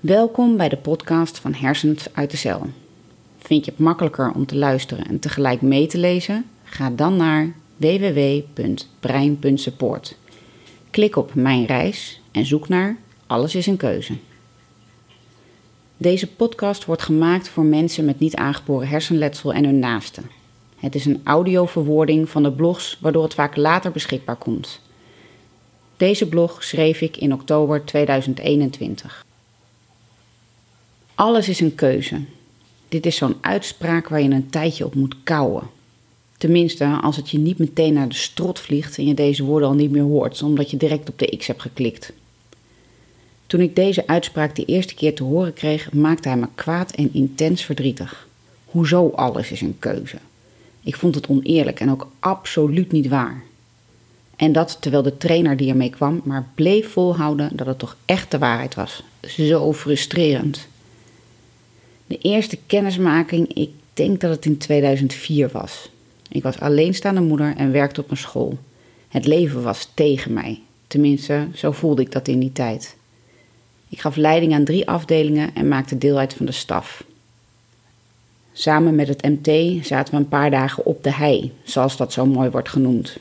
Welkom bij de podcast van Hersens uit de Cel. Vind je het makkelijker om te luisteren en tegelijk mee te lezen? Ga dan naar www.brein.support. Klik op Mijn reis en zoek naar Alles is een keuze. Deze podcast wordt gemaakt voor mensen met niet aangeboren hersenletsel en hun naasten. Het is een audioverwoording van de blogs, waardoor het vaak later beschikbaar komt. Deze blog schreef ik in oktober 2021. Alles is een keuze. Dit is zo'n uitspraak waar je een tijdje op moet kouwen. Tenminste, als het je niet meteen naar de strot vliegt en je deze woorden al niet meer hoort, omdat je direct op de X hebt geklikt. Toen ik deze uitspraak de eerste keer te horen kreeg, maakte hij me kwaad en intens verdrietig. Hoezo alles is een keuze? Ik vond het oneerlijk en ook absoluut niet waar. En dat terwijl de trainer die ermee kwam, maar bleef volhouden dat het toch echt de waarheid was. Zo frustrerend. De eerste kennismaking, ik denk dat het in 2004 was. Ik was alleenstaande moeder en werkte op een school. Het leven was tegen mij. Tenminste, zo voelde ik dat in die tijd. Ik gaf leiding aan drie afdelingen en maakte deel uit van de staf. Samen met het MT zaten we een paar dagen op de hei, zoals dat zo mooi wordt genoemd.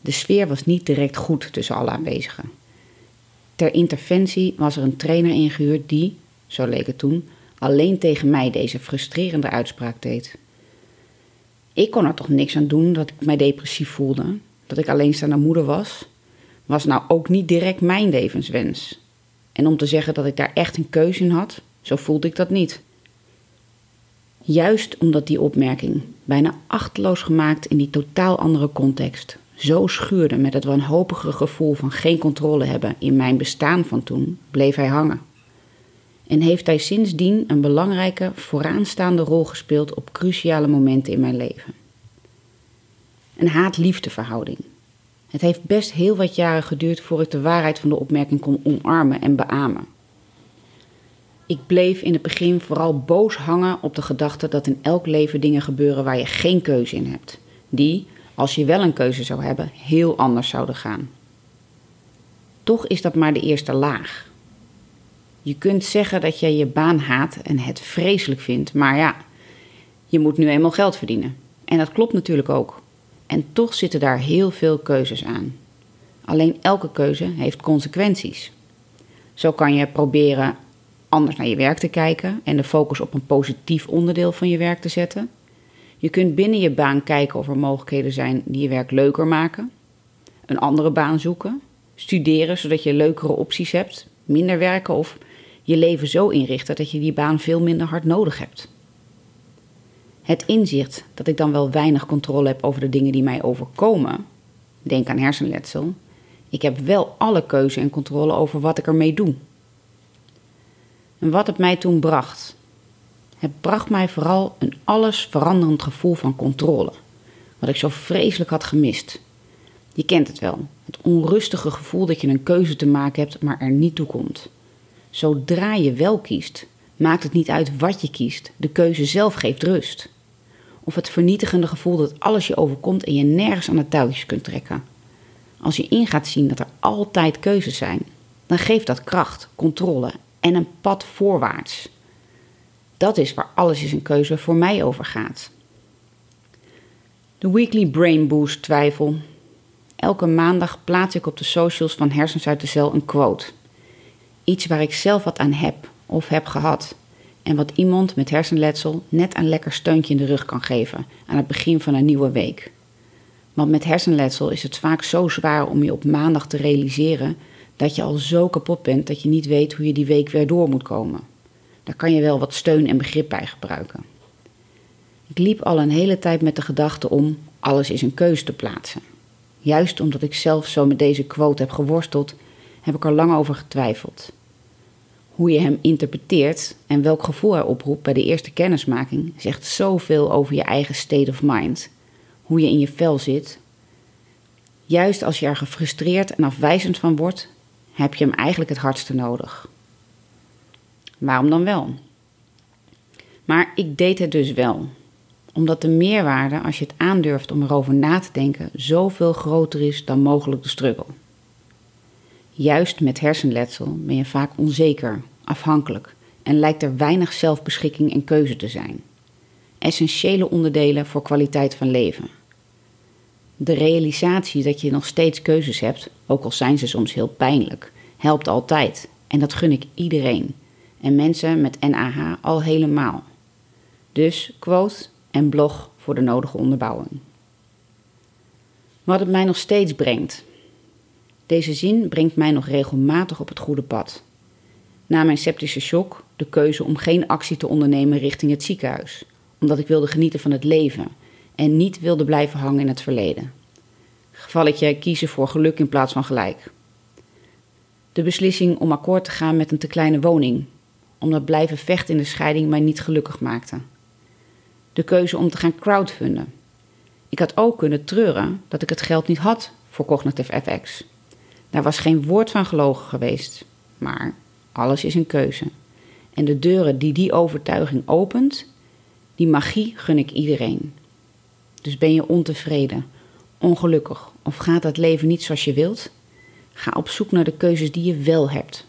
De sfeer was niet direct goed tussen alle aanwezigen. Ter interventie was er een trainer ingehuurd die, zo leek het toen, alleen tegen mij deze frustrerende uitspraak deed. Ik kon er toch niks aan doen dat ik mij depressief voelde, dat ik alleenstaande moeder was, was nou ook niet direct mijn levenswens. En om te zeggen dat ik daar echt een keuze in had, zo voelde ik dat niet. Juist omdat die opmerking, bijna achteloos gemaakt in die totaal andere context, zo schuurde met het wanhopige gevoel van geen controle hebben in mijn bestaan van toen, bleef hij hangen. En heeft hij sindsdien een belangrijke vooraanstaande rol gespeeld op cruciale momenten in mijn leven. Een haat-liefde verhouding. Het heeft best heel wat jaren geduurd voor ik de waarheid van de opmerking kon omarmen en beamen. Ik bleef in het begin vooral boos hangen op de gedachte dat in elk leven dingen gebeuren waar je geen keuze in hebt, die, als je wel een keuze zou hebben, heel anders zouden gaan. Toch is dat maar de eerste laag. Je kunt zeggen dat je je baan haat en het vreselijk vindt, maar ja, je moet nu eenmaal geld verdienen. En dat klopt natuurlijk ook. En toch zitten daar heel veel keuzes aan. Alleen elke keuze heeft consequenties. Zo kan je proberen anders naar je werk te kijken en de focus op een positief onderdeel van je werk te zetten. Je kunt binnen je baan kijken of er mogelijkheden zijn die je werk leuker maken. Een andere baan zoeken. Studeren zodat je leukere opties hebt. Minder werken of je leven zo inrichten dat je die baan veel minder hard nodig hebt. Het inzicht dat ik dan wel weinig controle heb over de dingen die mij overkomen, denk aan hersenletsel, ik heb wel alle keuze en controle over wat ik ermee doe. En wat het mij toen bracht. Het bracht mij vooral een alles veranderend gevoel van controle, wat ik zo vreselijk had gemist. Je kent het wel, het onrustige gevoel dat je een keuze te maken hebt, maar er niet toe komt. Zodra je wel kiest, maakt het niet uit wat je kiest, de keuze zelf geeft rust. Of het vernietigende gevoel dat alles je overkomt en je nergens aan de touwtjes kunt trekken. Als je in gaat zien dat er altijd keuzes zijn, dan geeft dat kracht, controle en een pad voorwaarts. Dat is waar alles is een keuze voor mij over gaat. De Weekly Brain Boost twijfel. Elke maandag plaats ik op de socials van Hersens uit de Cel een quote. Iets waar ik zelf wat aan heb of heb gehad. En wat iemand met hersenletsel net een lekker steuntje in de rug kan geven aan het begin van een nieuwe week. Want met hersenletsel is het vaak zo zwaar om je op maandag te realiseren dat je al zo kapot bent dat je niet weet hoe je die week weer door moet komen. Daar kan je wel wat steun en begrip bij gebruiken. Ik liep al een hele tijd met de gedachte om alles is een keus te plaatsen. Juist omdat ik zelf zo met deze quote heb geworsteld, heb ik er lang over getwijfeld. Hoe je hem interpreteert en welk gevoel hij oproept bij de eerste kennismaking zegt zoveel over je eigen state of mind, hoe je in je vel zit. Juist als je er gefrustreerd en afwijzend van wordt, heb je hem eigenlijk het hardste nodig. Waarom dan wel? Maar ik deed het dus wel, omdat de meerwaarde als je het aandurft om erover na te denken zoveel groter is dan mogelijk de struggle. Juist met hersenletsel ben je vaak onzeker afhankelijk en lijkt er weinig zelfbeschikking en keuze te zijn. Essentiële onderdelen voor kwaliteit van leven. De realisatie dat je nog steeds keuzes hebt, ook al zijn ze soms heel pijnlijk, helpt altijd. En dat gun ik iedereen. En mensen met NAH al helemaal. Dus quote en blog voor de nodige onderbouwing. Wat het mij nog steeds brengt. Deze zin brengt mij nog regelmatig op het goede pad. Na mijn septische shock de keuze om geen actie te ondernemen richting het ziekenhuis, omdat ik wilde genieten van het leven en niet wilde blijven hangen in het verleden. Gevalletje kiezen voor geluk in plaats van gelijk. De beslissing om akkoord te gaan met een te kleine woning, omdat blijven vechten in de scheiding mij niet gelukkig maakte. De keuze om te gaan crowdfunden. Ik had ook kunnen treuren dat ik het geld niet had voor Cognitive FX. Daar was geen woord van gelogen geweest, maar alles is een keuze. En de deuren die die overtuiging opent, die magie gun ik iedereen. Dus ben je ontevreden, ongelukkig of gaat het leven niet zoals je wilt? Ga op zoek naar de keuzes die je wel hebt.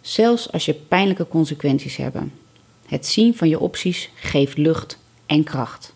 Zelfs als je pijnlijke consequenties hebben. Het zien van je opties geeft lucht en kracht.